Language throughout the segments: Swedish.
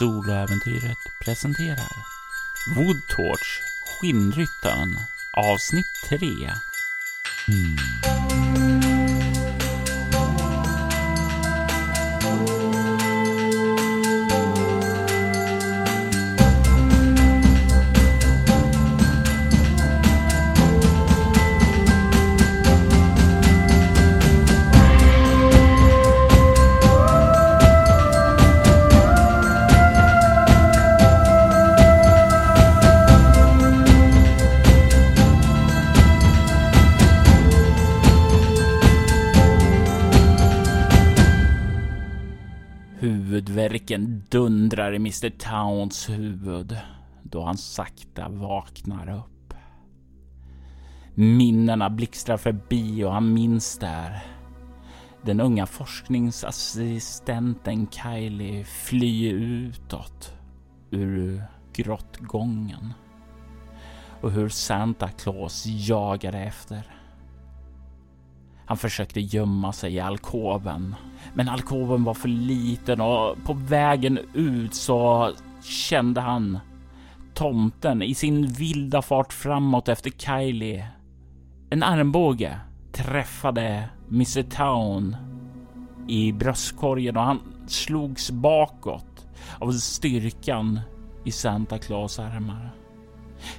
Soloäventyret presenterar Woodtorch Skinnryttaren avsnitt 3 mm. Dundrar i Mr Towns huvud då han sakta vaknar upp. Minnena blixtrar förbi och han minns där. Den unga forskningsassistenten Kylie flyr utåt ur grottgången och hur Santa Claus jagade efter. Han försökte gömma sig i alkoven, men alkoven var för liten och på vägen ut så kände han tomten i sin vilda fart framåt efter Kylie. En armbåge träffade Mr Town i bröstkorgen och han slogs bakåt av styrkan i Santa Claus armar.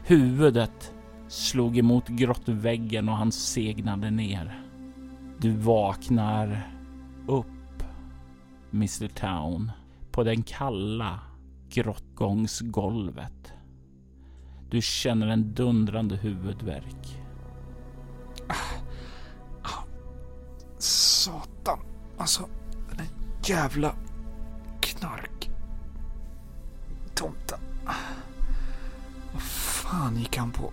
Huvudet slog emot grottväggen och han segnade ner. Du vaknar upp, Mr Town, på den kalla grottgångsgolvet. Du känner en dundrande huvudvärk. Ah, ah, satan. Alltså, den jävla knark. Tomten. Ah, vad fan gick han på?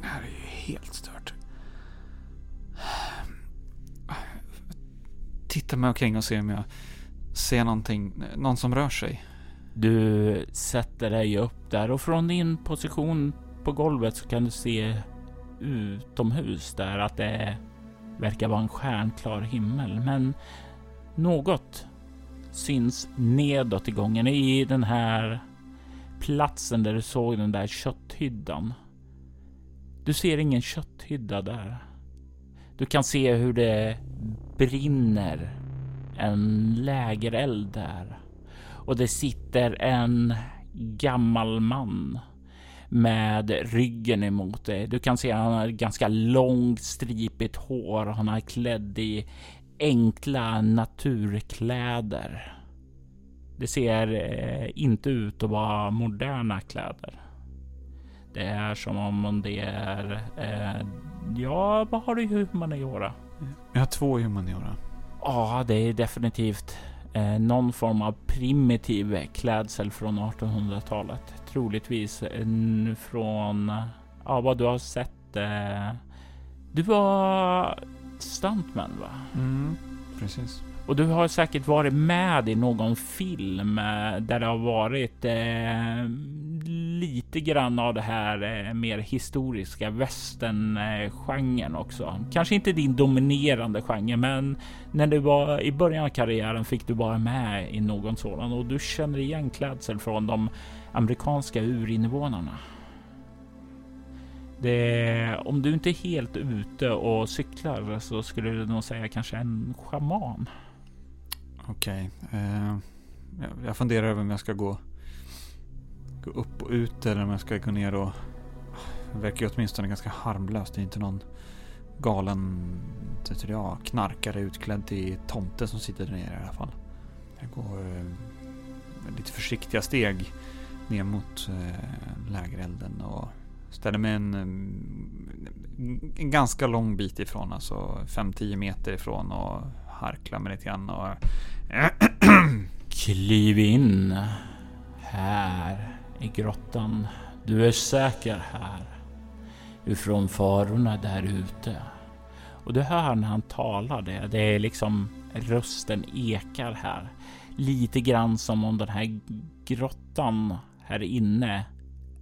Det här är ju helt stört. Titta mig omkring och se om jag ser någonting, någon som rör sig. Du sätter dig upp där och från din position på golvet så kan du se utomhus där att det verkar vara en stjärnklar himmel. Men något syns nedåt i gången i den här platsen där du såg den där kötthyddan. Du ser ingen kötthydda där. Du kan se hur det brinner en lägereld där och det sitter en gammal man med ryggen emot dig. Du kan se att han har ganska långt stripigt hår och han är klädd i enkla naturkläder. Det ser eh, inte ut att vara moderna kläder. Det är som om det är... Eh, ja, vad har du i humaniora? Jag har två humaniora. Ja, det är definitivt eh, någon form av primitiv klädsel från 1800-talet. Troligtvis från ja, vad du har sett. Eh, du var stuntman, va? Mm, precis. Och du har säkert varit med i någon film eh, där det har varit eh, lite grann av det här eh, mer historiska västerngenren också. Kanske inte din dominerande genre, men när du var i början av karriären fick du vara med i någon sådan och du känner igen klädsel från de amerikanska urinvånarna. Det, om du inte är helt ute och cyklar så skulle du nog säga kanske en schaman. Okej. Eh, jag funderar över om jag ska gå, gå upp och ut eller om jag ska gå ner och... Det verkar ju åtminstone ganska harmlöst. Det är inte någon galen jag, knarkare utklädd till tomte som sitter där nere i alla fall. Jag går eh, lite försiktiga steg ner mot eh, lägerelden och ställer mig en, eh, en ganska lång bit ifrån, alltså 5-10 meter ifrån och harklar mig lite grann och Kliv in här i grottan. Du är säker här. Ifrån farorna där ute. Och du hör när han talar det. Det är liksom rösten ekar här. Lite grann som om den här grottan här inne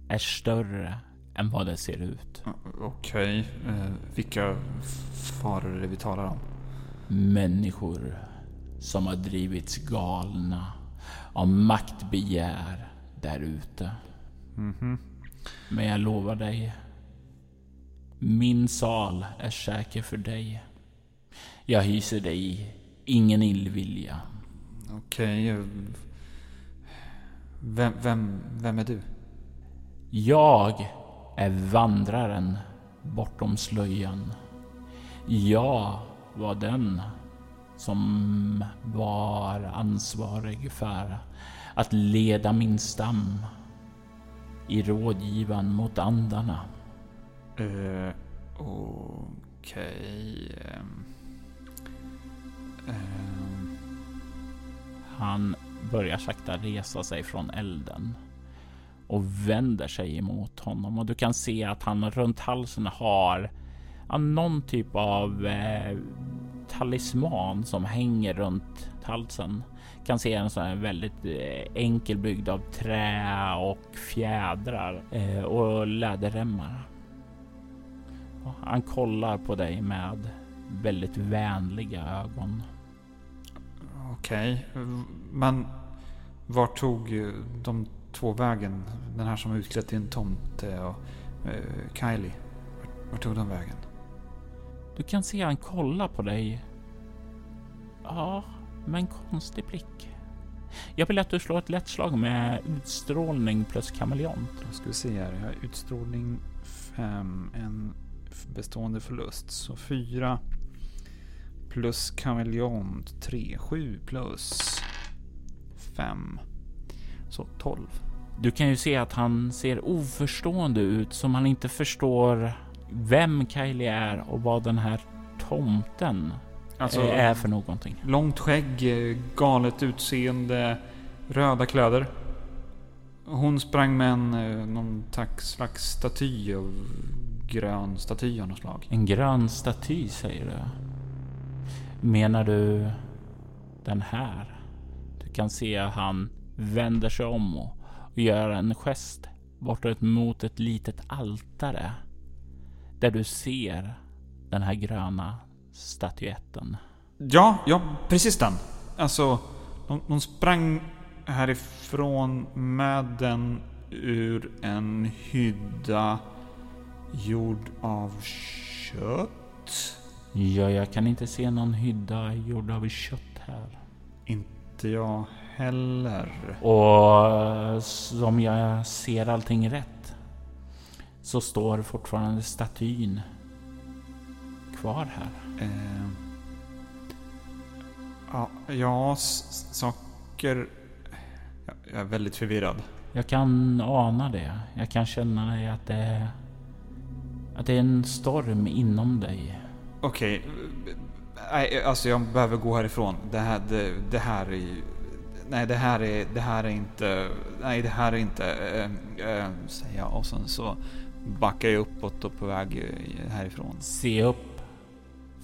är större än vad det ser ut. Okej, eh, vilka faror är det vi talar om? Människor som har drivits galna av maktbegär där ute. Mhm. Men jag lovar dig. Min sal är säker för dig. Jag hyser dig ingen illvilja. Okej. eh, Vem, vem, vem är du? Jag är vandraren bortom slöjan. Jag var den som var ansvarig för att leda min stam i rådgivan mot andarna. Uh, Okej. ehm, ehm, Han börjar sakta resa sig från elden och vänder sig emot honom och du kan se att han runt halsen har någon typ av eh, talisman som hänger runt halsen. Kan se en sån här väldigt eh, enkel byggd av trä och fjädrar eh, och läderremmar. Och Han kollar på dig med väldigt vänliga ögon. Okej. Men var tog eh, de två vägen? Den här som är utklädd till en tomte och uh, Kylie. Var, var tog de vägen? Du kan se han kolla på dig. Ja, med en konstig blick. Jag vill att du slår ett lätt slag med utstrålning plus kameleont. Då ska vi se här. Jag har utstrålning 5. En bestående förlust. Så 4 plus kameleont 3. 7 plus 5. Så 12. Du kan ju se att han ser oförstående ut som han inte förstår vem Kylie är och vad den här tomten Alltså eh, är för någonting. långt skägg, eh, galet utseende, röda kläder. Hon sprang med en, eh, någon slags staty av grön staty av något slag. En grön staty säger du. Menar du den här? Du kan se att han vänder sig om och och gör en gest bortåt mot ett litet altare. Där du ser den här gröna statyetten. Ja, ja, precis den. Alltså, de, de sprang härifrån med den ur en hydda gjord av kött. Ja, jag kan inte se någon hydda gjord av kött här. Inte jag heller. Och som jag ser allting rätt så står fortfarande statyn kvar här. Eh, ja, ja, saker... Jag, är väldigt förvirrad. Jag kan ana det. Jag kan känna att det är, att det är en storm inom dig. Okej. Nej, alltså jag behöver gå härifrån. Det här, det, det här är Nej, det här är, det här är inte... Nej, det här är inte... Äh, äh, säger jag och sen så backar jag uppåt och på väg eh, härifrån. Se upp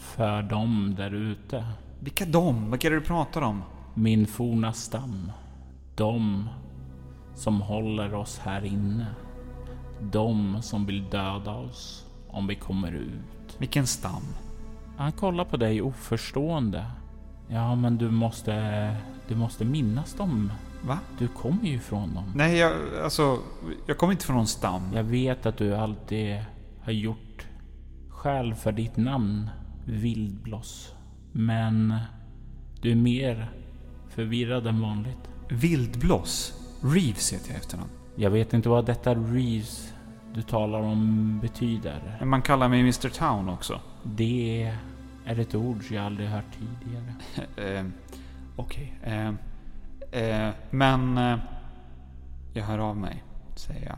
för dem där ute. Vilka dom? Vilka är det du pratar om? Min forna stam. De som håller oss här inne. De som vill döda oss om vi kommer ut. Vilken stam? Han kollar på dig oförstående. Ja, men du måste... Du måste minnas dem. Va? Du kommer ju ifrån dem. Nej, jag, alltså... Jag kommer inte från någon stam. Jag vet att du alltid har gjort skäl för ditt namn, Vildbloss. Men du är mer förvirrad än vanligt. Vildblås? Reeves heter jag efternamn. Jag vet inte vad detta Reeves du talar om betyder. Men man kallar mig Mr Town också. Det är ett ord jag aldrig hört tidigare. Eh, Okej. Eh, eh, men... Eh, jag hör av mig, säger jag.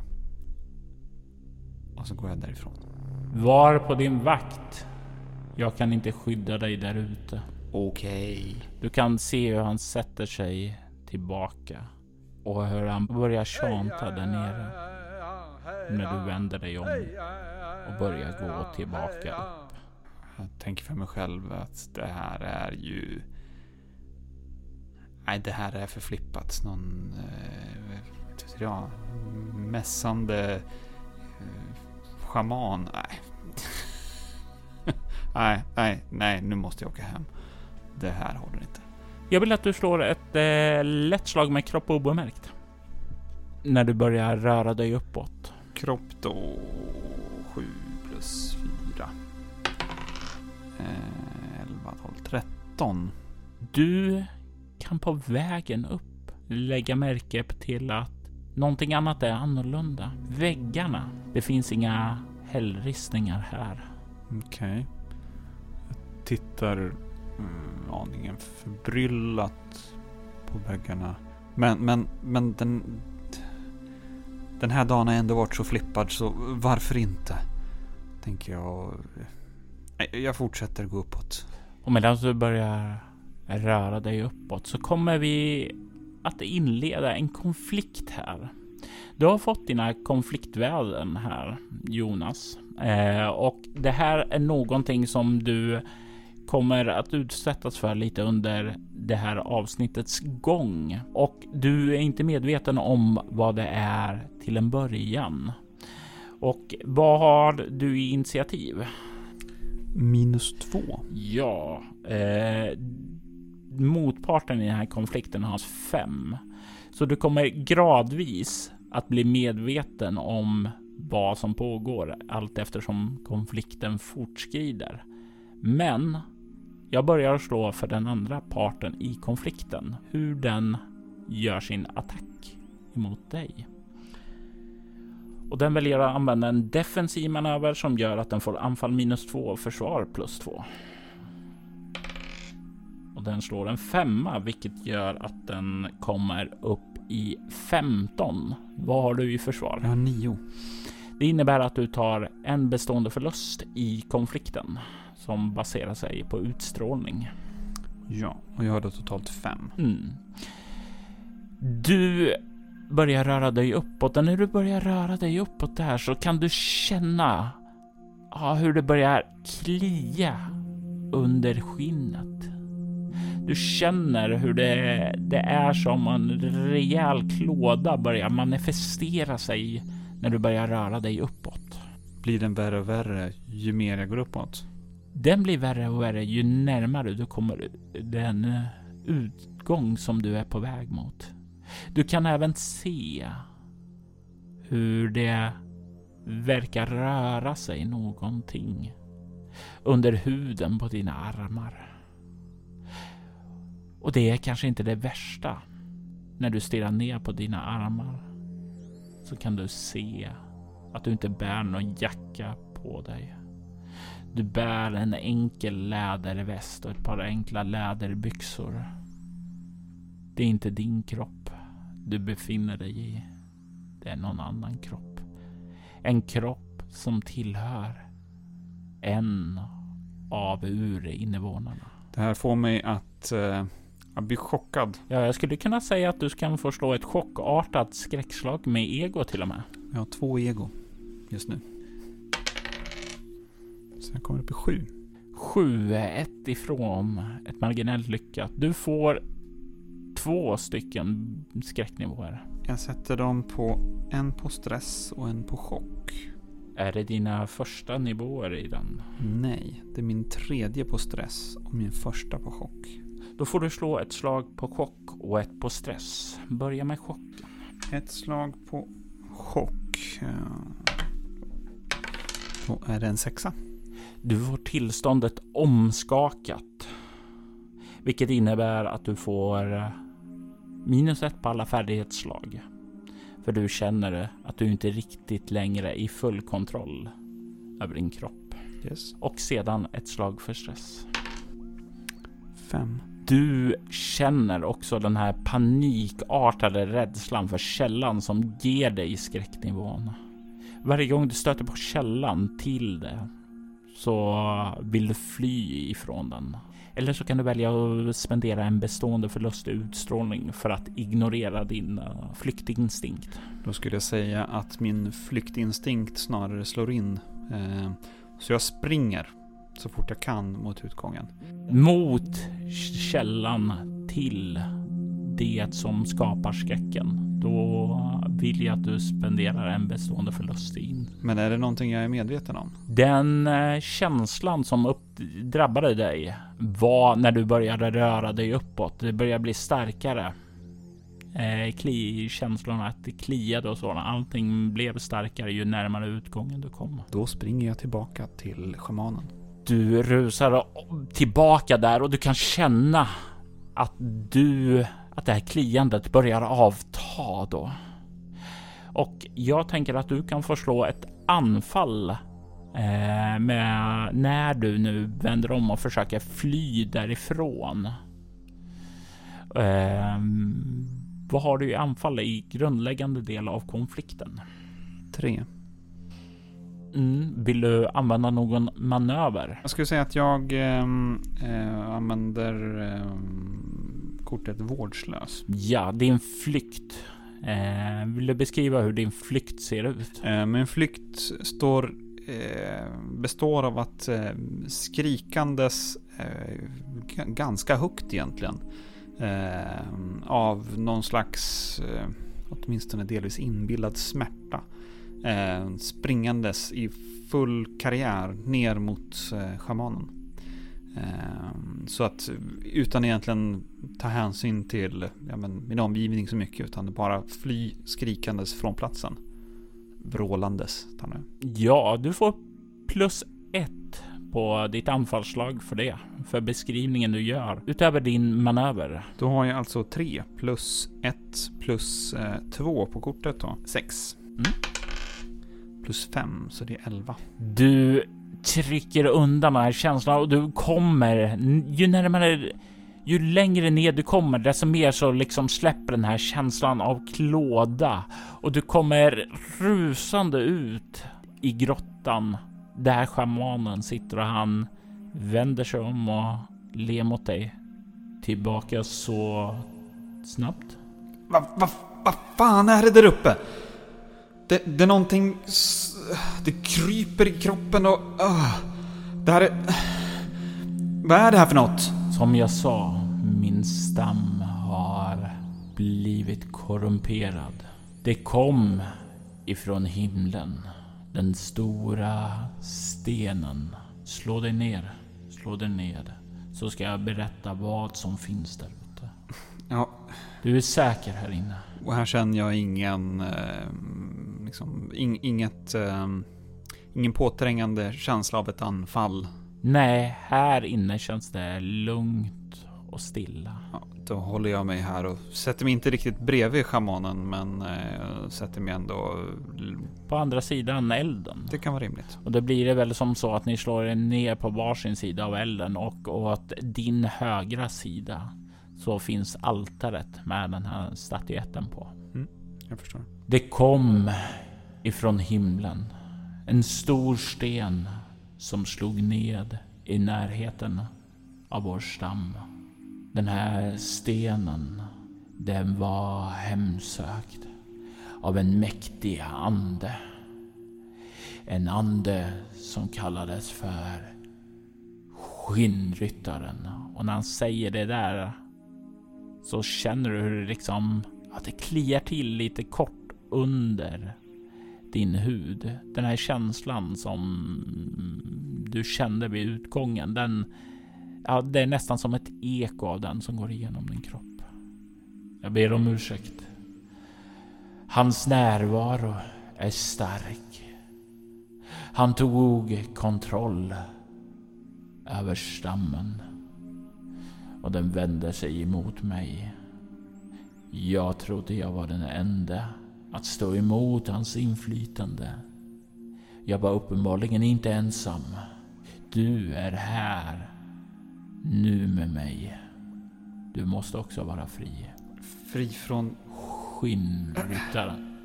Och så går jag därifrån. Var på din vakt. Jag kan inte skydda dig där ute. Okej. Du kan se hur han sätter sig tillbaka och hur han börjar tjanta där nere. När du vänder dig om och börjar gå tillbaka upp. Jag tänker för mig själv att det här är ju... Nej, det här är för flippat. Någon... Eh, ja, mässande... Eh, schaman. Nej. Nej, nej, nej, nu måste jag åka hem. Det här håller inte. Jag vill att du slår ett eh, lätt slag med kropp obemärkt. När du börjar röra dig uppåt. Kropp då 7 plus 4. Eh, 11, 12, 13. Du kan på vägen upp lägga märke till att någonting annat är annorlunda. Väggarna. Det finns inga hällristningar här. Okej. Okay. Tittar mm, aningen förbryllat på väggarna. Men, men, men den... Den här dagen har ändå varit så flippad så varför inte? Tänker jag. Jag fortsätter gå uppåt. Och medan du börjar röra dig uppåt så kommer vi att inleda en konflikt här. Du har fått dina konfliktvärden här, Jonas. Eh, och det här är någonting som du kommer att utsättas för lite under det här avsnittets gång. Och du är inte medveten om vad det är till en början. Och vad har du i initiativ? Minus två. Ja. Eh, motparten i den här konflikten har fem. Så du kommer gradvis att bli medveten om vad som pågår allt eftersom konflikten fortskrider. Men jag börjar slå för den andra parten i konflikten, hur den gör sin attack emot dig. Och den väljer att använda en defensiv manöver som gör att den får anfall minus två och försvar plus två. Och den slår en femma, vilket gör att den kommer upp i 15. Vad har du i försvar? Jag har nio. Det innebär att du tar en bestående förlust i konflikten som baserar sig på utstrålning. Ja, och jag har då totalt fem. Mm. Du börjar röra dig uppåt och när du börjar röra dig uppåt där så kan du känna ja, hur det börjar klia under skinnet. Du känner hur det, det är som en rejäl klåda börjar manifestera sig när du börjar röra dig uppåt. Blir den värre och värre ju mer jag går uppåt? Den blir värre och värre ju närmare du kommer den eh, utgång som du är på väg mot. Du kan även se hur det verkar röra sig någonting under huden på dina armar. Och det är kanske inte det värsta. När du stirrar ner på dina armar så kan du se att du inte bär någon jacka på dig. Du bär en enkel läderväst och ett par enkla läderbyxor. Det är inte din kropp du befinner dig i. Det är någon annan kropp. En kropp som tillhör en av urinvånarna. Det här får mig att uh, jag blir chockad. Ja, jag skulle kunna säga att du kan få slå ett chockartat skräckslag med ego till och med. Jag har två ego just nu. Så jag kommer upp i sju. Sju ett ifrån ett marginellt lyckat. Du får två stycken skräcknivåer. Jag sätter dem på en på stress och en på chock. Är det dina första nivåer i den? Nej, det är min tredje på stress och min första på chock. Då får du slå ett slag på chock och ett på stress. Börja med chocken. Ett slag på chock. Då är det en sexa. Du får tillståndet omskakat. Vilket innebär att du får eh, minus ett på alla färdighetsslag. För du känner att du inte riktigt längre är i full kontroll över din kropp. Yes. Och sedan ett slag för stress. Fem. Du känner också den här panikartade rädslan för källan som ger dig skräcknivån. Varje gång du stöter på källan till det så vill du fly ifrån den. Eller så kan du välja att spendera en bestående förlust i utstrålning för att ignorera din uh, flyktinstinkt. Då skulle jag säga att min flyktinstinkt snarare slår in. Eh, så jag springer så fort jag kan mot utgången. Mot källan till det som skapar skräcken. Då vill jag att du spenderar en bestående förlust in. Men är det någonting jag är medveten om? Den eh, känslan som upp, drabbade dig var när du började röra dig uppåt. Det började bli starkare. Eh, kli, känslorna att det kliade och sådant. Allting blev starkare ju närmare utgången du kom. Då springer jag tillbaka till schamanen. Du rusar tillbaka där och du kan känna att du att det här kliandet börjar avta då. Och jag tänker att du kan få slå ett anfall eh, med när du nu vänder om och försöker fly därifrån. Eh, vad har du i anfall i grundläggande del av konflikten? Tre. Mm. Vill du använda någon manöver? Jag skulle säga att jag ehm, eh, använder eh, kortet vårdslös. Ja, din flykt. Eh, vill du beskriva hur din flykt ser ut? Eh, min flykt står, eh, består av att eh, skrikandes eh, ganska högt egentligen. Eh, av någon slags, åtminstone delvis inbillad smärta. springandes i full karriär ner mot schamanen. Ehm, så att utan egentligen ta hänsyn till ja, men, min omgivning så mycket utan bara fly skrikandes från platsen. Vrålandes. Ja, du får plus ett på ditt anfallslag för det. För beskrivningen du gör utöver din manöver. Då har jag alltså tre plus ett plus eh, två på kortet då. Sex. Mm. Plus fem, så det är elva. Du trycker undan den här känslan och du kommer ju närmare ju längre ner du kommer, desto mer så liksom släpper den här känslan av klåda och du kommer rusande ut i grottan där schamanen sitter och han vänder sig om och ler mot dig. Tillbaka så snabbt. Vad va, va fan är det där uppe? Det, det är någonting... Det kryper i kroppen och... Uh, det här är... Vad är det här för något? Som jag sa, min stam har blivit korrumperad. Det kom ifrån himlen. Den stora stenen. Slå dig ner. Slå dig ner. Så ska jag berätta vad som finns där ute. Ja. Du är säker här inne. Och här känner jag ingen... Eh, liksom, in, inget... Eh, ingen påträngande känsla av ett anfall. Nej, här inne känns det lugnt och stilla. Ja, då håller jag mig här och sätter mig inte riktigt bredvid schamanen men eh, sätter mig ändå... På andra sidan elden. Det kan vara rimligt. Och då blir det väl som så att ni slår er ner på varsin sida av elden och, att din högra sida så finns altaret med den här statyetten på. Mm, jag förstår. Det kom ifrån himlen. En stor sten som slog ned i närheten av vår stam. Den här stenen, den var hemsökt av en mäktig ande. En ande som kallades för Skinnryttaren. Och när han säger det där så känner du hur det liksom att det kliar till lite kort under din hud. Den här känslan som du kände vid utgången, den, ja, det är nästan som ett eko av den som går igenom din kropp. Jag ber om ursäkt. Hans närvaro är stark. Han tog kontroll över stammen och den vände sig emot mig. Jag trodde jag var den enda att stå emot hans inflytande. Jag var uppenbarligen inte ensam. Du är här. Nu med mig. Du måste också vara fri. Fri från... Skinnryttaren.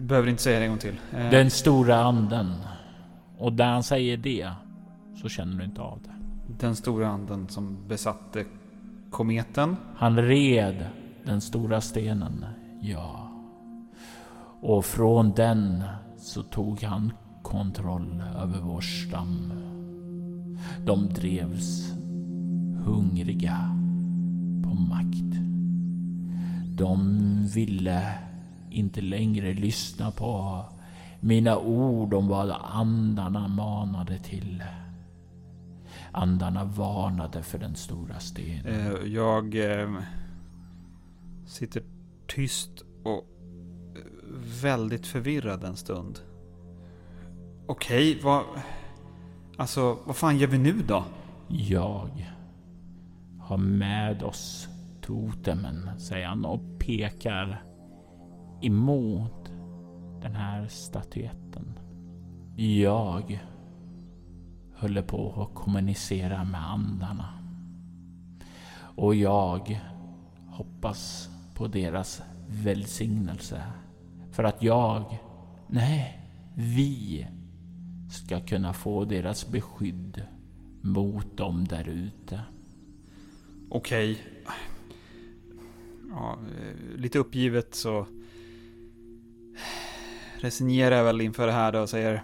Behöver inte säga det en gång till. Eh. Den stora anden. Och där han säger det så känner du inte av det. Den stora anden som besatte kometen. Han red den stora stenen, ja. Och från den så tog han kontroll över vår stam. De drevs hungriga på makt. De ville inte längre lyssna på mina ord om vad andarna manade till. Andarna varnade för den stora stenen. Eh, jag eh, sitter tyst och eh, väldigt förvirrad en stund. Okej, vad... Alltså, vad fan gör vi nu då? Jag har med oss totemen, säger han och pekar emot den här statyetten. Jag håller på att kommunicera med andarna. Och jag hoppas på deras välsignelse. För att jag, nej, vi ska kunna få deras beskydd mot dem där ute. Okej. Ja, eh, lite uppgivet så resignerar jag väl inför det här då och säger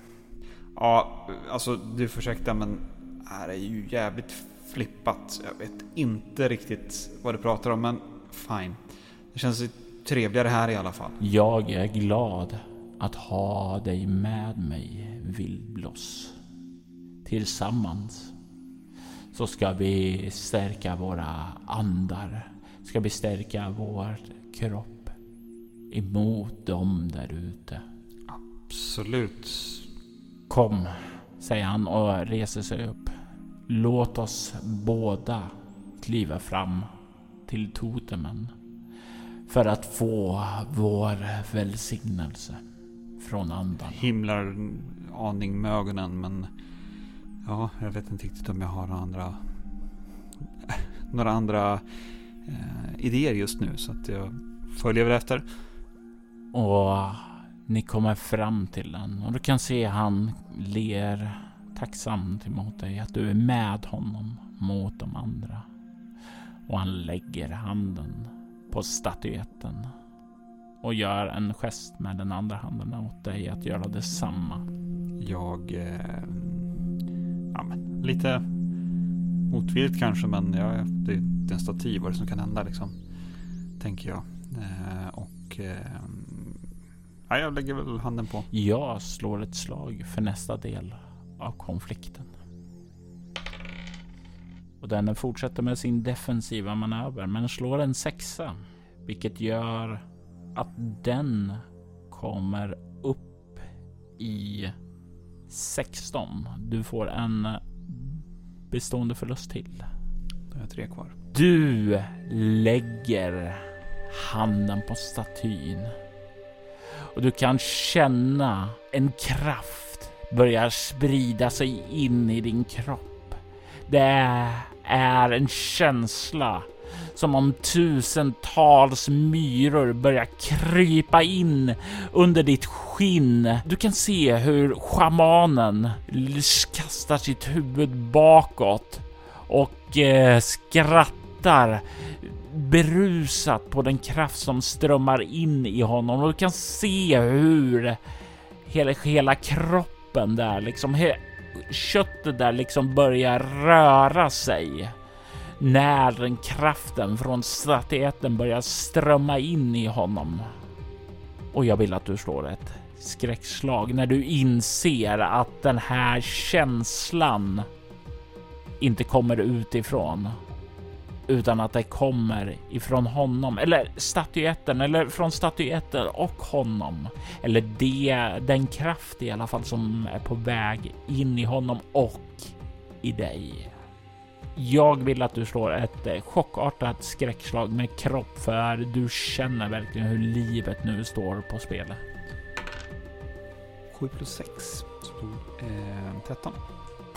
Ja, alltså du får ursäkta men det här är ju jävligt flippat. Jag vet inte riktigt vad du pratar om men fine. Det känns trevligare här i alla fall. Jag är glad att ha dig med mig, Vildbloss. Tillsammans så ska vi stärka våra andar. Ska vi stärka vår kropp emot dem där ute. Absolut. Kom, säger han och reser sig upp. Låt oss båda kliva fram till totemen för att få vår välsignelse från andan. Himlar aning med ögonen men ja, jag vet inte riktigt om jag har några andra, några andra eh, idéer just nu så att jag följer väl efter. Och ni kommer fram till den och du kan se han ler tacksamt emot dig att du är med honom mot de andra. Och han lägger handen på statyetten och gör en gest med den andra handen åt dig att göra detsamma. Jag... Eh, ja, men, lite motvilligt kanske, men ja, det, det är en staty. Vad det som kan hända liksom? Tänker jag. Eh, och... Eh, ja, jag lägger väl handen på. Jag slår ett slag för nästa del av konflikten. Och den fortsätter med sin defensiva manöver men slår en sexa. Vilket gör att den kommer upp i 16. Du får en bestående förlust till. Då har jag tre kvar. Du lägger handen på statyn och du kan känna en kraft börja sprida sig in i din kropp. Det är är en känsla som om tusentals myror börjar krypa in under ditt skinn. Du kan se hur shamanen kastar sitt huvud bakåt och eh, skrattar berusat på den kraft som strömmar in i honom och du kan se hur hela, hela kroppen där liksom köttet där liksom börjar röra sig när den kraften från statyetten börjar strömma in i honom. Och jag vill att du slår ett skräckslag när du inser att den här känslan inte kommer utifrån utan att det kommer ifrån honom eller statyetten eller från statyetten och honom eller det, den kraft i alla fall som är på väg in i honom och i dig. Jag vill att du slår ett eh, chockartat skräckslag med kropp för du känner verkligen hur livet nu står på spel. 7 plus 6. Eh, 13.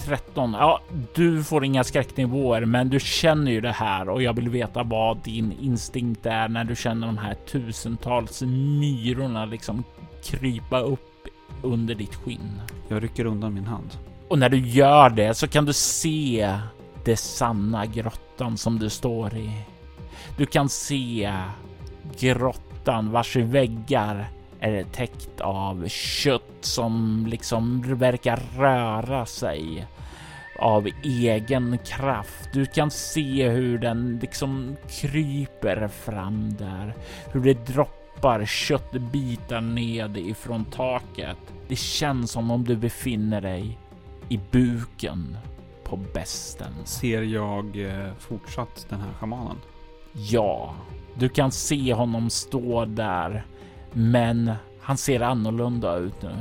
13. Ja, du får inga skräcknivåer, men du känner ju det här och jag vill veta vad din instinkt är när du känner de här tusentals myrorna liksom krypa upp under ditt skinn. Jag rycker undan min hand. Och när du gör det så kan du se det sanna grottan som du står i. Du kan se grottan vars väggar är täckt av kött som liksom verkar röra sig av egen kraft. Du kan se hur den liksom kryper fram där, hur det droppar köttbitar ned ifrån taket. Det känns som om du befinner dig i buken på besten. Ser jag eh, fortsatt den här shamanen? Ja, du kan se honom stå där, men han ser annorlunda ut nu.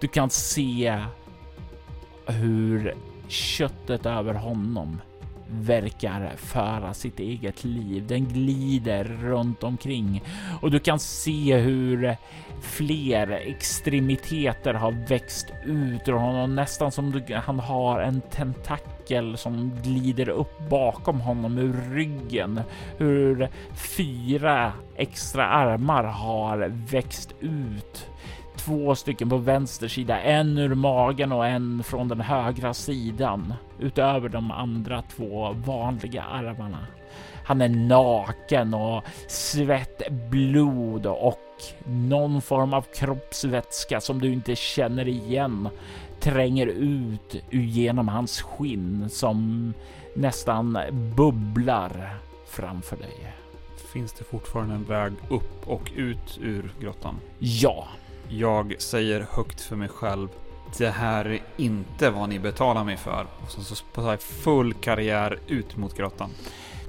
Du kan se hur köttet över honom verkar föra sitt eget liv. Den glider runt omkring och du kan se hur fler extremiteter har växt ut ur honom, nästan som du, han har en tentakel som glider upp bakom honom ur ryggen. Hur fyra extra armar har växt ut två stycken på vänster sida, en ur magen och en från den högra sidan utöver de andra två vanliga armarna. Han är naken och svett, blod och någon form av kroppsvätska som du inte känner igen tränger ut genom hans skinn som nästan bubblar framför dig. Finns det fortfarande en väg upp och ut ur grottan? Ja, Jag säger högt för mig själv. Det här är inte vad ni betalar mig för. Och sen så jag full karriär ut mot grottan.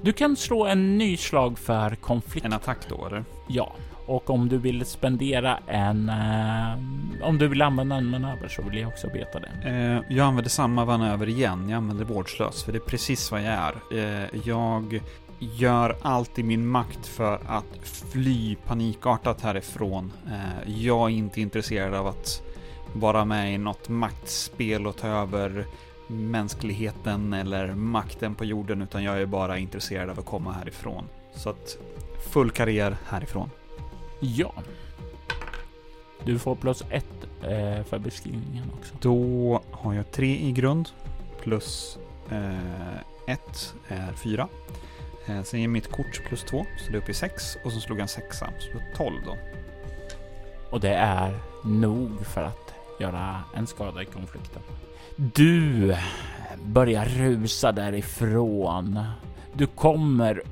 du kan slå en ny slag för konflikt. En attack då eller? Ja, och om du vill spendera en... Eh, om du vill använda en manöver så vill jag också veta det. Eh, jag använder samma manöver igen. Jag använder vårdslös för det är precis vad jag är. Eh, jag gör allt i min makt för att fly panikartat härifrån. Eh, jag är inte intresserad av att vara med i något maktspel och ta över mänskligheten eller makten på jorden utan jag är bara intresserad av att komma härifrån. Så att full karriär härifrån. Ja. Du får plus ett eh, för beskrivningen också. Då har jag tre i grund plus eh, ett är fyra. Eh, sen ger mitt kort plus två, så det är uppe i sex. Och så slog jag en sexa, så det är tolv då. Och det är nog för att göra en skada i konflikten. Du börjar rusa därifrån. Du kommer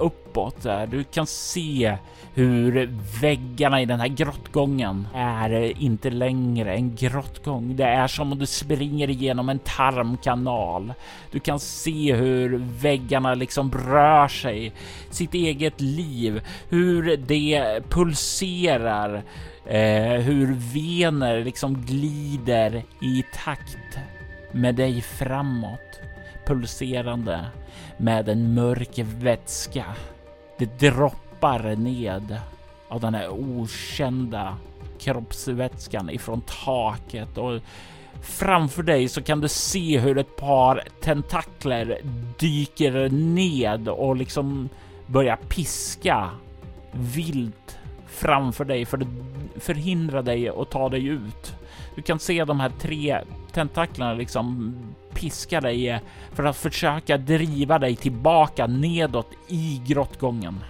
uppåt. Du kan se hur väggarna i den här grottgången är eh, inte längre en grottgång. Det är som om du springer igenom en tarmkanal. Du kan se hur väggarna liksom rör sig, sitt eget liv, hur det pulserar, eh, hur vener liksom glider i takt med dig framåt, pulserande med en mörk vätska. Det droppar ned av den här okända kroppsvätskan ifrån taket och framför dig så kan du se hur ett par tentakler dyker ned och liksom börjar piska vilt framför dig för att förhindra dig att ta dig ut. Du kan se de här tre tentaklerna liksom piska dig för att försöka driva dig tillbaka nedåt i grottgången.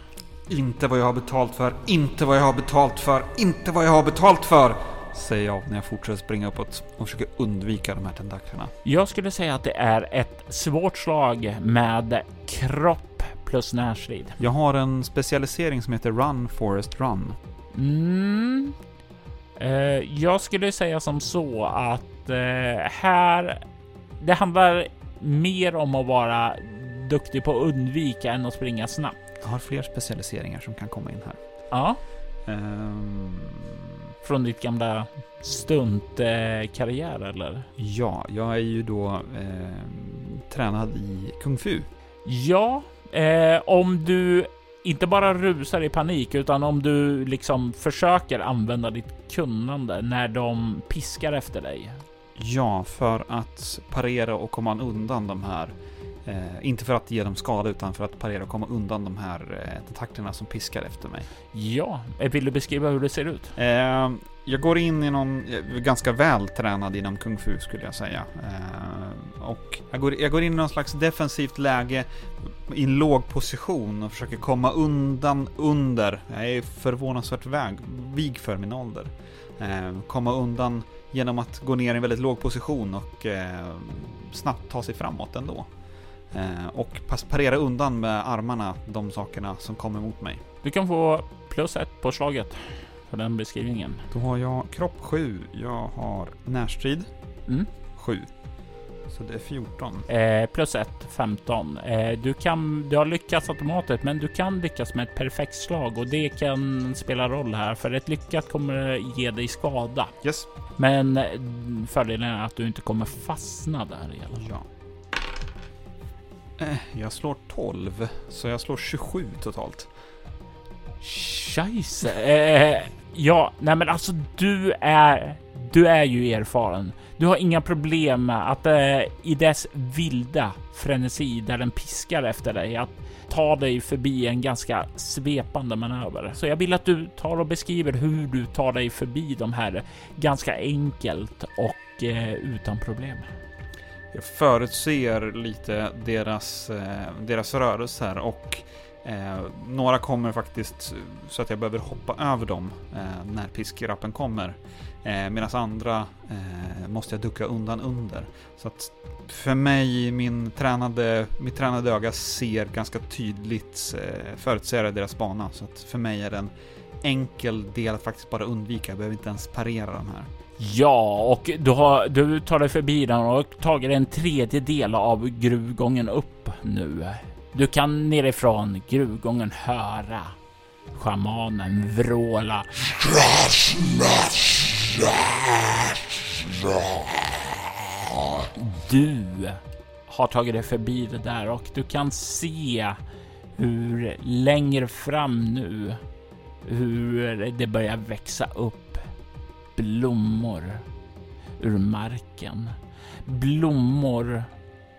Inte vad jag har betalt för, inte vad jag har betalt för, inte vad jag har betalt för! Säger jag när jag fortsätter springa uppåt och försöker undvika de här tentaklerna. Jag skulle säga att det är ett svårt slag med kropp plus närstrid. Jag har en specialisering som heter Run Forest Run. Mm. Eh, jag skulle säga som så att eh, här, det handlar mer om att vara duktig på att undvika än att springa snabbt. Jag har fler specialiseringar som kan komma in här. Ja, Ehm, från ditt gamla stuntkarriär eller? ja, jag är ju då ehm, tränad i kung fu. Ja, eh, om du inte bara rusar i panik utan om du liksom försöker använda ditt kunnande när de piskar efter dig. Ja, för att parera och komma undan de här. Eh, inte för att ge dem skada utan för att parera och komma undan de här eh, tentaklerna som piskar efter mig. Ja, eh, vill du beskriva hur det ser ut? Eh, jag går in i någon, är ganska väl tränad inom kung fu skulle jag säga. Eh, och jag går, jag går in i någon slags defensivt läge i en låg position och försöker komma undan under. Jag är förvånansvärt väg, vig för min ålder. Eh, komma undan genom att gå ner i en väldigt låg position och eh, snabbt ta sig framåt ändå. Eh, och parera undan med armarna de sakerna som kommer mot mig. Du kan få plus ett på slaget för den beskrivningen. Då har jag kropp 7, jag har närstrid mm. 7. Så det är 14. Eh, plus 1, 15. Eh, du, kan, du har lyckats automatiskt, men du kan lyckas med ett perfekt slag och det kan spela roll här. För ett lyckat kommer ge dig skada. Yes. Men eh, fördelen är att du inte kommer fastna där i alla fall. Ja. Eh, jag slår 12, så jag slår 27 totalt. Scheisse. Eh, ja, nej men alltså du är, du är ju erfaren. Du har inga problem med att eh, i dess vilda frenesi där den piskar efter dig att ta dig förbi en ganska svepande manöver. Så jag vill att du tar och beskriver hur du tar dig förbi de här ganska enkelt och eh, utan problem. Jag förutser lite deras, eh, deras rörelser och eh, några kommer faktiskt så att jag behöver hoppa över dem eh, när piskrappen kommer. Eh, Medan andra eh, måste jag ducka undan under. Så att för mig, min tränade, mitt tränade öga ser ganska tydligt eh, förutser deras bana. Så att för mig är det en enkel del att faktiskt bara undvika. Jag behöver inte ens parera de här. Ja, och du, har, du tar dig förbi den och tagit en tredjedel av gruvgången upp nu. Du kan nerifrån gruvgången höra schamanen vråla. Du har tagit dig förbi det där och du kan se hur längre fram nu hur det börjar växa upp blommor ur marken. Blommor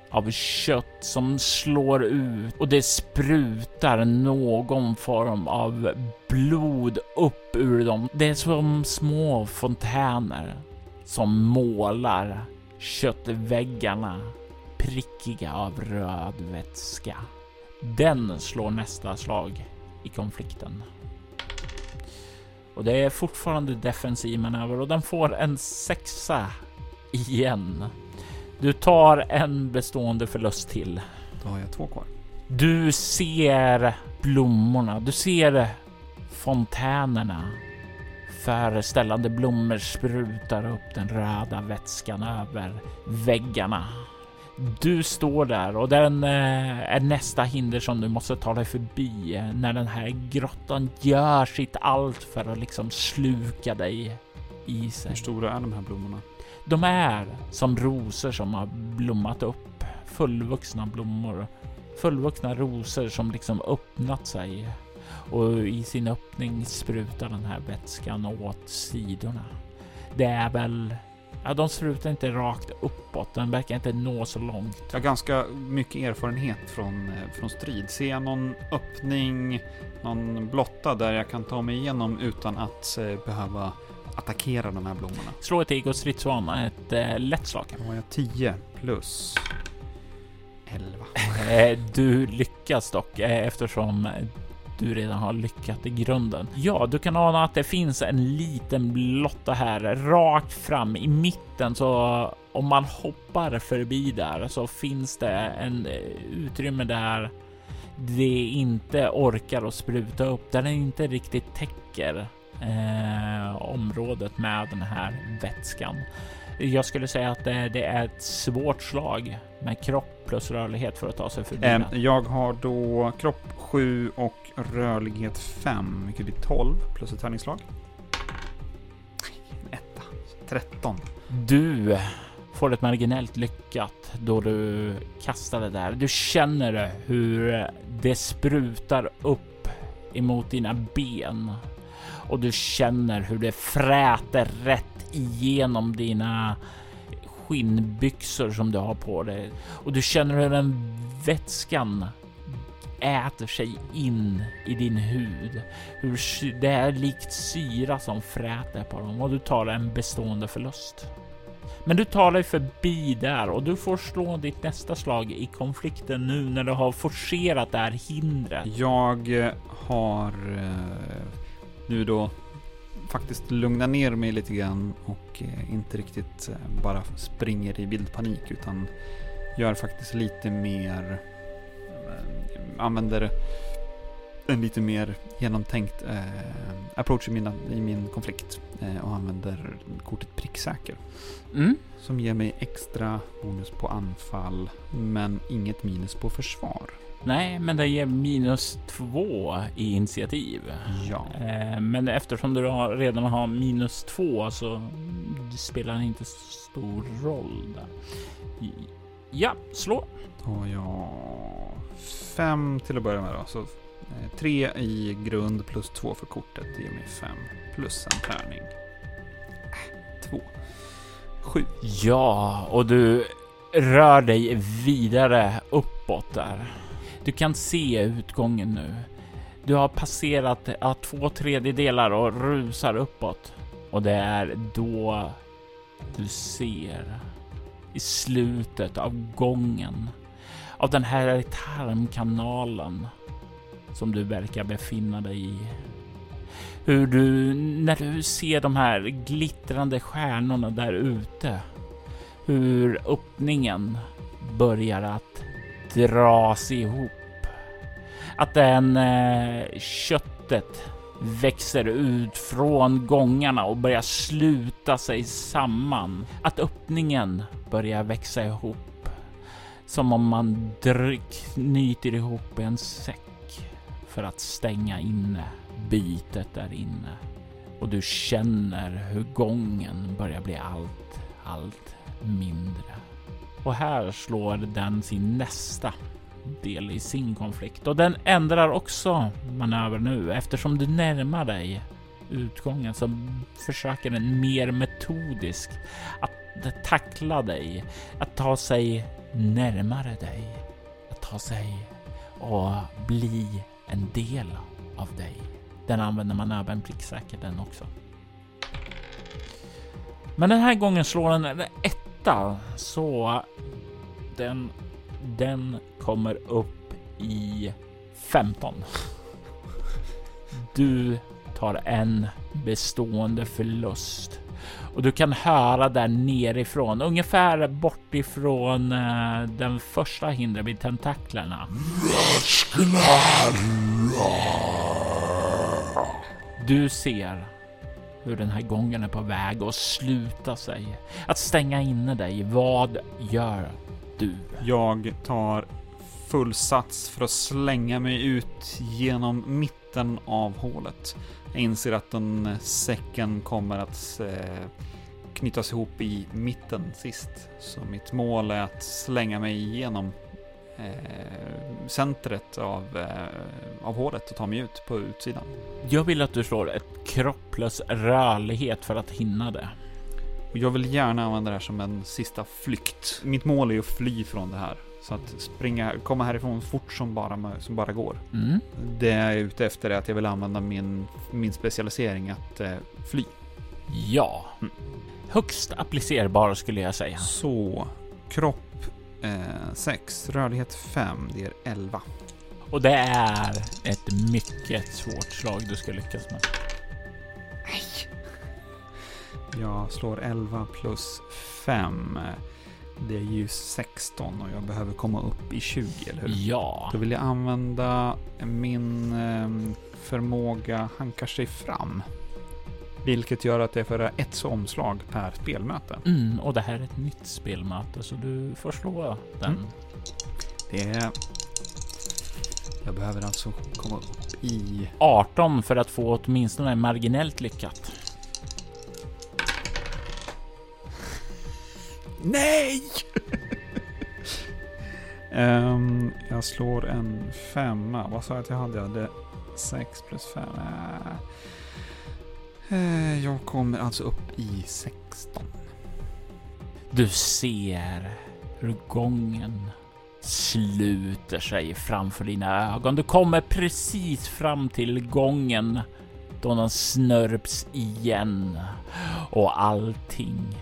av kött som slår ut och det sprutar någon form av blod upp ur dem. Det är som små fontäner som målar köttväggarna prickiga av röd vätska. Den slår nästa slag i konflikten. Och det är fortfarande defensiv manöver och den får en sexa igen. Du tar en bestående förlust till. Då har jag två kvar. Du ser blommorna. Du ser fontänerna. Föreställande blommor sprutar upp den röda vätskan över väggarna. Du står där och den eh, är nästa hinder som du måste ta dig förbi eh, när den här grottan gör sitt allt för att liksom sluka dig i sig. Hur stora är de här blommorna? De är som rosor som har blommat upp. Fullvuxna blommor. Fullvuxna rosor som liksom öppnat sig. Och i sin öppning sprutar den här vätskan åt sidorna. Det är väl... Ja, de sprutar inte rakt uppåt. Den verkar inte nå så långt. Jag har ganska mycket erfarenhet från, eh, från strid. Ser jag någon öppning, någon blotta där jag kan ta mig igenom utan att eh, behöva attackera de här blommorna. Slå ett ego stridsvana, ett eh, lätt slag. Då har jag 10 plus 11. Eh, du lyckas dock eftersom du redan har lyckat i grunden. Ja, du kan ana att det finns en liten blotta här rakt fram i mitten så om man hoppar förbi där så finns det en eh, utrymme där det inte orkar att spruta upp, där den inte riktigt täcker eh, området med den här vätskan. Jag skulle säga att det, det, är ett svårt slag med kropp plus rörlighet för att ta sig förbi. Eh, jag har då kropp 7 och rörlighet 5, vilket blir 12 plus ett tärningsslag. Etta, 13. Du får ett marginellt lyckat då du kastar det där. Du känner hur det sprutar upp emot dina ben och du känner hur det fräter rätt igenom dina skinnbyxor som du har på dig och du känner hur den vätskan äter sig in i din hud. Hur det är likt syra som fräter på dem och du tar en bestående förlust. Men du tar dig förbi där och du får slå ditt nästa slag i konflikten nu när du har forcerat det här hindret. Jag har eh, nu då faktiskt lugnar ner mig lite grann och eh, inte riktigt eh, bara springer i bildpanik utan gör faktiskt lite mer, eh, använder en lite mer genomtänkt eh, approach i, mina, i min konflikt eh, och använder kortet pricksäker. Mm. Som ger mig extra bonus på anfall men inget minus på försvar. Nej, men det ger minus två i initiativ. Ja. Eh, Men eftersom du redan har minus två så spelar det inte stor roll där. Ja, slå. Då jag fem till att börja med då. Så eh, tre i grund plus två för kortet ger mig fem. Plus en tärning. Äh, Två. Sju. Ja, och du rör dig vidare uppåt där. Du kan se utgången nu. Du har passerat ja, två tredjedelar och rusar uppåt. Och det är då du ser i slutet av gången av den här tarmkanalen som du verkar befinna dig i. Hur du, när du ser de här glittrande stjärnorna där ute, hur öppningen börjar att dras ihop. Att den eh, köttet växer ut från gångarna och börjar sluta sig samman. Att öppningen börjar växa ihop. Som om man knyter ihop en säck för att stänga inne Bitet där inne. Och du känner hur gången börjar bli allt, allt mindre. Och här slår den sin nästa del i sin konflikt och den ändrar också manöver nu eftersom du närmar dig utgången så försöker den mer metodiskt att tackla dig, att ta sig närmare dig, att ta sig och bli en del av dig. Den använder man även pricksäkert den också. Men den här gången slår den ett 8 så den, den kommer upp i 15. Du tar en bestående förlust och du kan höra där nerifrån, ungefär bortifrån eh, den första hindret vid tentaklerna. Du ser hur den här gången är på väg att sluta sig, att stänga inne dig. Vad gör du? Jag tar full sats för att slänga mig ut genom mitten av hålet. Jag inser att den eh, säcken kommer att eh, knytas ihop i mitten sist. Så mitt mål är att slänga mig igenom eh, centret av, eh, av hålet och ta mig ut på utsidan. Jag vill att du slår ett kropp plus rörlighet för att hinna det. Och jag vill gärna använda det här som en sista flykt. Mitt mål är att fly från det här. Så att springa, komma härifrån fort som bara, som bara går. Mm. Det jag är ute efter är att jag vill använda min, min specialisering att eh, fly. Ja. Mm. Högst applicerbar skulle jag säga. Så, kropp 6, rörlighet 5, det är 11. Och det är ett mycket svårt slag du ska lyckas med. Jag slår 11 plus 5. Det är ju 16 och jag behöver komma upp i 20, eller hur? Ja. Då vill jag använda min eh, förmåga hankar sig fram. Vilket gör att jag får ett omslag per spelmöte. Mm, och det här är ett nytt spelmöte så du får slå den. Mm. Det är... Jag behöver alltså komma upp i... 18 för att få åtminstone marginellt lyckat. Nej! Ehm, jag slår en femma. Vad sa jag att jag hade? Jag hade 6 plus 5. Uh, jag kommer alltså upp i 16. Du ser hur gången sluter sig framför dina ögon. Du kommer precis fram till gången då den snörps igen och allting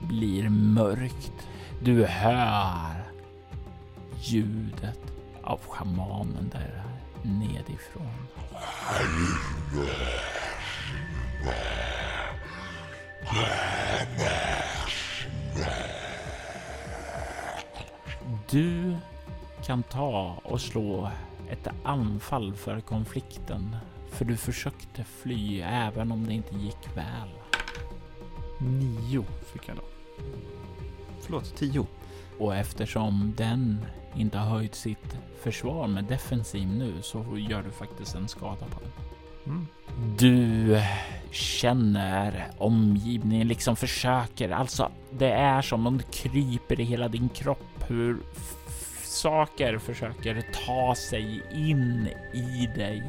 blir mörkt. Du hör ljudet av schamanen där nedifrån. Du kan ta och slå ett anfall för konflikten, för du försökte fly även om det inte gick väl. Nio fick jag då. Förlåt, tio. Och eftersom den inte har höjt sitt försvar med defensiv nu så gör du faktiskt en skada på den. Mm. Du känner omgivningen, liksom försöker. Alltså, det är som om det kryper i hela din kropp. Hur saker försöker ta sig in i dig.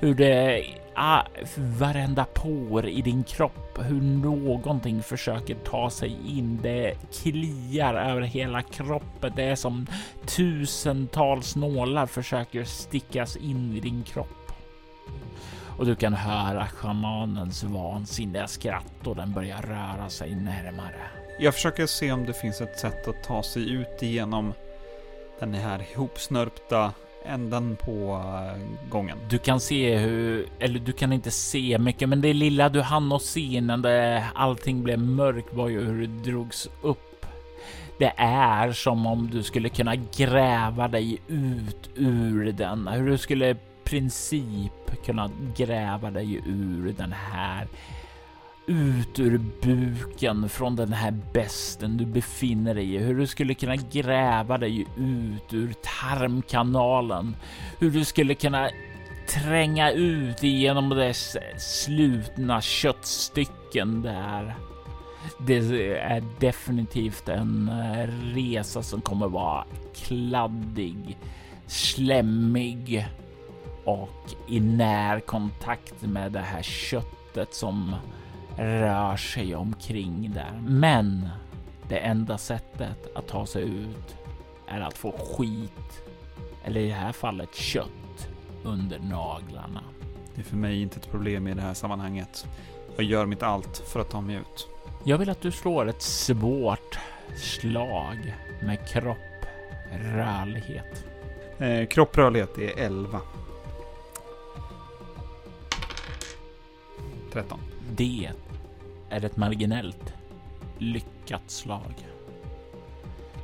Hur det ah, varenda por i din kropp, hur någonting försöker ta sig in. Det kliar över hela kroppen. Det är som tusentals nålar försöker stickas in i din kropp och du kan höra schamanens vansinniga skratt och den börjar röra sig närmare. Jag försöker se om det finns ett sätt att ta sig ut igenom den här ihopsnörpta änden på eh, gången. Du kan se hur, eller du kan inte se mycket, men det lilla du hann att se innan det, allting blev mörkt var ju hur det drogs upp. Det är som om du skulle kunna gräva dig ut ur den, hur du skulle princip kunna gräva dig ur den här ut ur buken från den här besten du befinner dig i. Hur du skulle kunna gräva dig ut ur tarmkanalen. Hur du skulle kunna tränga ut genom dess slutna köttstycken där. Det är definitivt en eh, resa som kommer vara kladdig, slemmig och i närkontakt med det här köttet som rör sig omkring där. Men det enda sättet att ta sig ut är att få skit, eller i det här fallet kött, under naglarna. Det är för mig inte ett problem i det här sammanhanget. Jag gör mitt allt för att ta mig ut. Jag vill att du slår ett svårt slag med kropp, rörlighet. Eh, kropprörlighet är 11. 13. Det är ett marginellt lyckat slag.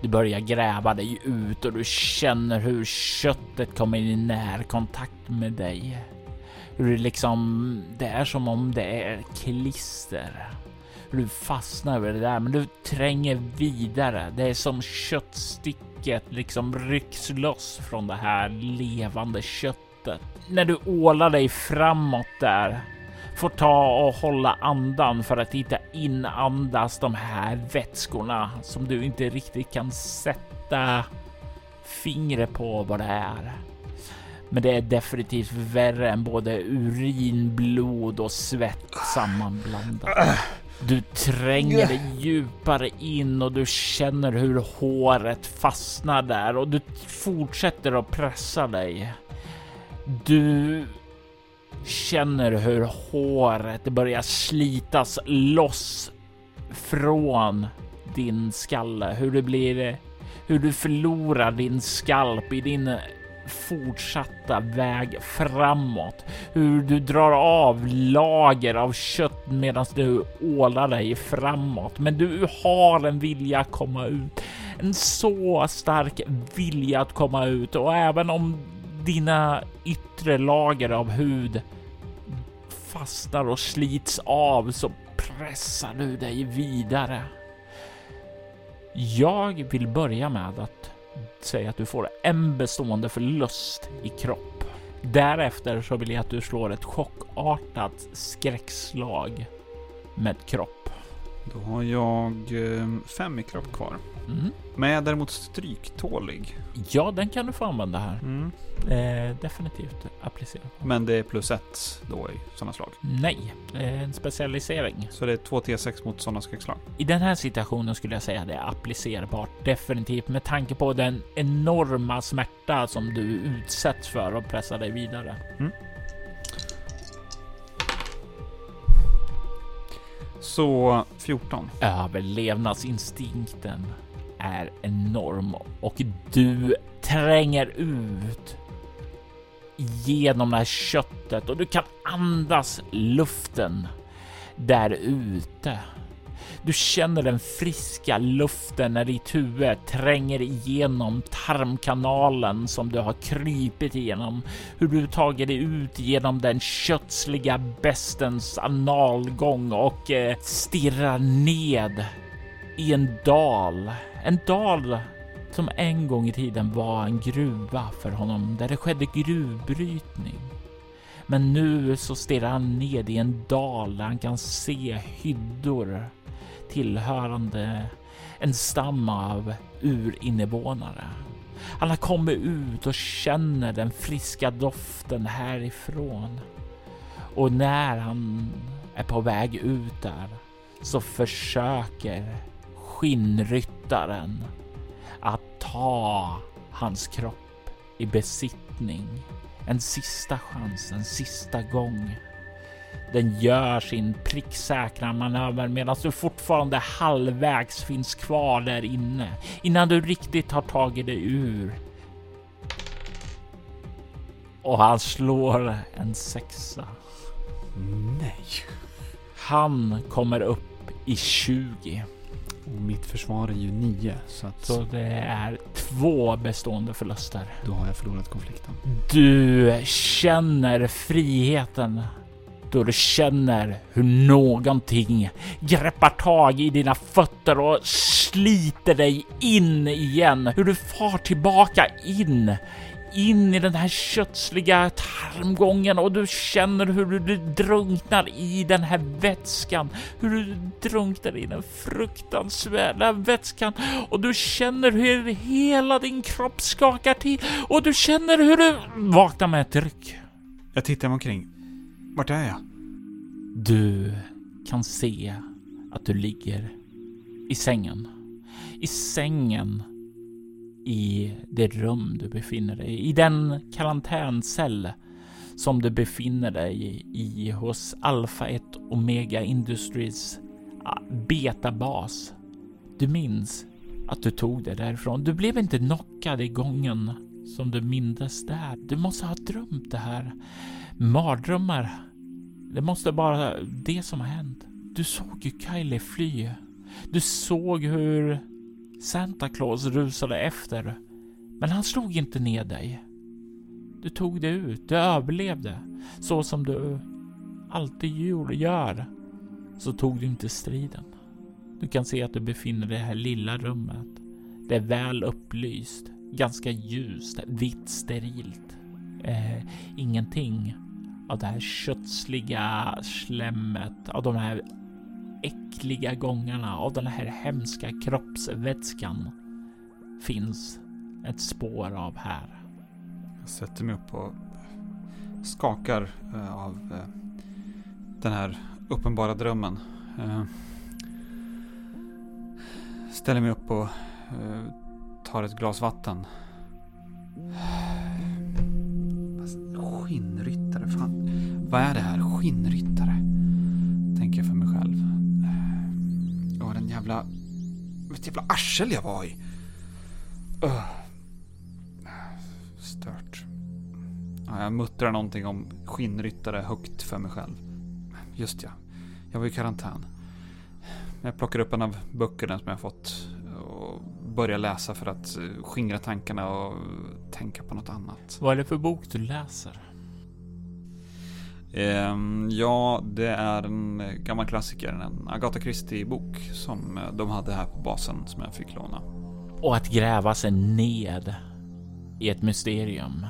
Du börjar gräva dig ut och du känner hur köttet kommer i närkontakt med dig. Hur det liksom, det är som om det är klister. Du fastnar över det där, men du tränger vidare. Det är som köttsticket liksom rycks loss från det här levande köttet. När du ålar dig framåt där får ta och hålla andan för att inte inandas de här vätskorna som du inte riktigt kan sätta fingret på vad det är. Men det är definitivt värre än både urin, blod och svett sammanblandat. Du tränger dig djupare in och du känner hur håret fastnar där och du fortsätter att pressa dig. Du känner hur håret börjar slitas loss från din skalle, hur det blir, hur du förlorar din skalp i din fortsatta väg framåt. Hur du drar av lager av kött medan du ålar dig framåt. Men du har en vilja att komma ut. En så stark vilja att komma ut och även om dina yttre lager av hud fastnar och slits av så pressar du dig vidare. Jag vill börja med att säga att du får en bestående förlust i kropp. Därefter så vill jag att du slår ett chockartat skräckslag med kropp. Då har jag eh, fem i kropp kvar. Mm. Men jag är däremot stryktålig. Ja, den kan du få använda här. Mm. Eh, definitivt applicera. Men det är plus ett då i sådana slag. Nej, eh, en specialisering. Så det är två T6 mot sådana skräckslag. I den här situationen skulle jag säga det är applicerbart definitivt med tanke på den enorma smärta som du utsätts för och pressar dig vidare. Mm. Så 14. Överlevnadsinstinkten är enorm och du tränger ut genom det här köttet och du kan andas luften där ute. Du känner den friska luften när ditt huvud tränger igenom tarmkanalen som du har krypit igenom. Hur du tagit dig ut genom den kötsliga bestens analgång och eh, stirrar ned i en dal. En dal som en gång i tiden var en gruva för honom där det skedde gruvbrytning. Men nu så stirrar han ned i en dal där han kan se hyddor tillhörande en stam av urinnevånare. Han har kommit ut och känner den friska doften härifrån. Och när han är på väg ut där så försöker skinnryttaren att ta hans kropp i besittning. En sista chans, en sista gång. Den gör sin pricksäkra manöver medan du fortfarande halvvägs finns kvar där inne innan du riktigt har tagit dig ur. Och han slår en sexa. Nej. Han kommer upp i 20. Och mitt försvar är ju 9 så att Så det är två bestående förluster. då har jag förlorat konflikten. Du känner friheten då du känner hur någonting greppar tag i dina fötter och sliter dig in igen. Hur du far tillbaka in, in i den här kötsliga tarmgången och du känner hur du drunknar i den här vätskan. Hur du drunknar i den fruktansvärda vätskan och du känner hur hela din kropp skakar till och du känner hur du vaknar med ett ryck. Jag tittar mig omkring. Vart är jag? Du kan se att du ligger i sängen. I sängen i det rum du befinner dig i. I den karantäncell som du befinner dig i hos Alpha 1 Omega Industries ah, betabas. Du minns att du tog det därifrån. Du blev inte knockad i gången som du mindes där. Du måste ha drömt det här. Mardrömmar. Det måste vara det som har hänt. Du såg ju Kylie fly. Du såg hur Santa Claus rusade efter. Men han slog inte ner dig. Du tog dig ut. Du överlevde. Så som du alltid gör. Så tog du inte striden. Du kan se att du befinner dig i det här lilla rummet. Det är väl upplyst. Ganska ljust. Vitt sterilt. Eh, ingenting av det här kötsliga slemmet, av de här äckliga gångarna, av den här hemska kroppsvätskan finns ett spår av här. Jag sätter mig upp och skakar eh, av eh, den här uppenbara drömmen. Eh, ställer mig upp och tar ett glas vatten. Fast Skinnryttare, fan. Vad är det här? Skinnryttare? Jävla... Vilket jävla arsel jag var i. Uh. Stört. Ja, jag muttrar någonting om skinnryttare högt för mig själv. Just ja, jag var i karantän. Jag plockar upp en av böckerna som jag fått och börjar läsa för att skingra tankarna och tänka på något annat. Vad är det för bok du läser? Ehm, ja, det är en gammal klassiker, en Agatha Christie-bok som eh, de hade här på basen som jag fick låna. Och att gräva sig ned i ett mysterium.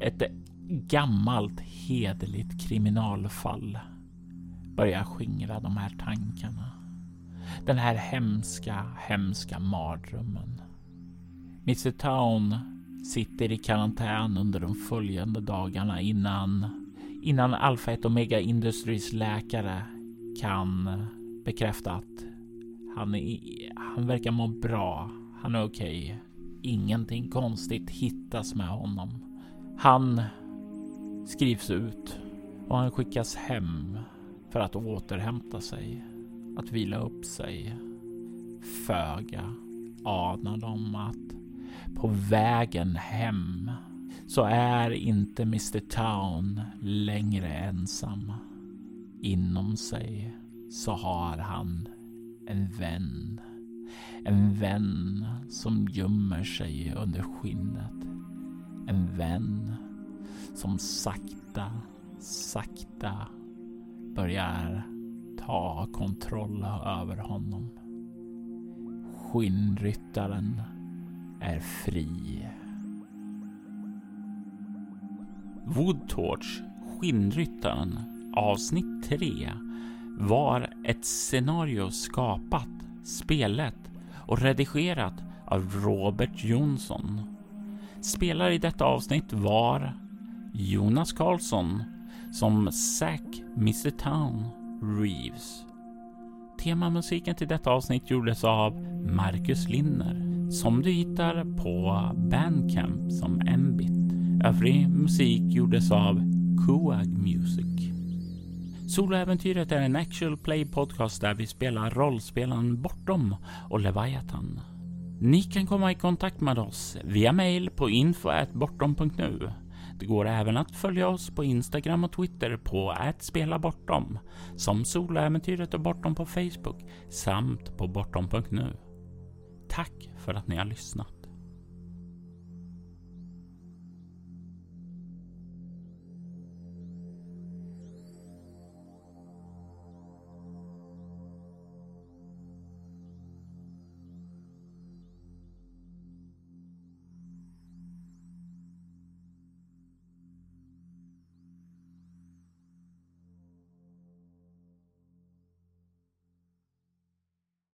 Ett eh, gammalt hederligt kriminalfall börjar skingra de här tankarna. Den här hemska, hemska mardrömmen. Mr Town sitter i karantän under de följande dagarna innan innan Alpha 1 Omega Industries läkare kan bekräfta att han, är, han verkar må bra. Han är okej. Okay. Ingenting konstigt hittas med honom. Han skrivs ut och han skickas hem för att återhämta sig, att vila upp sig. Föga anar de att på vägen hem så är inte Mr Town längre ensam. Inom sig så har han en vän. En vän som gömmer sig under skinnet. En vän som sakta, sakta börjar ta kontroll över honom. Skinnryttaren är fri. Woodtorch, Skinnryttaren, avsnitt 3 var ett scenario skapat, spelet och redigerat av Robert Jonsson. Spelare i detta avsnitt var Jonas Karlsson som Zack Mr Town Reeves. Temamusiken till detta avsnitt gjordes av Marcus Linner som du hittar på Bandcamp som Mbit. Övrig musik gjordes av Coag Music. Soloäventyret är en actual play podcast där vi spelar rollspelaren Bortom och Leviathan. Ni kan komma i kontakt med oss via mail på info.bortom.nu. Det går även att följa oss på Instagram och Twitter på @spelabortom som Soloäventyret och Bortom på Facebook samt på bortom.nu. Tack för att ni har lyssnat.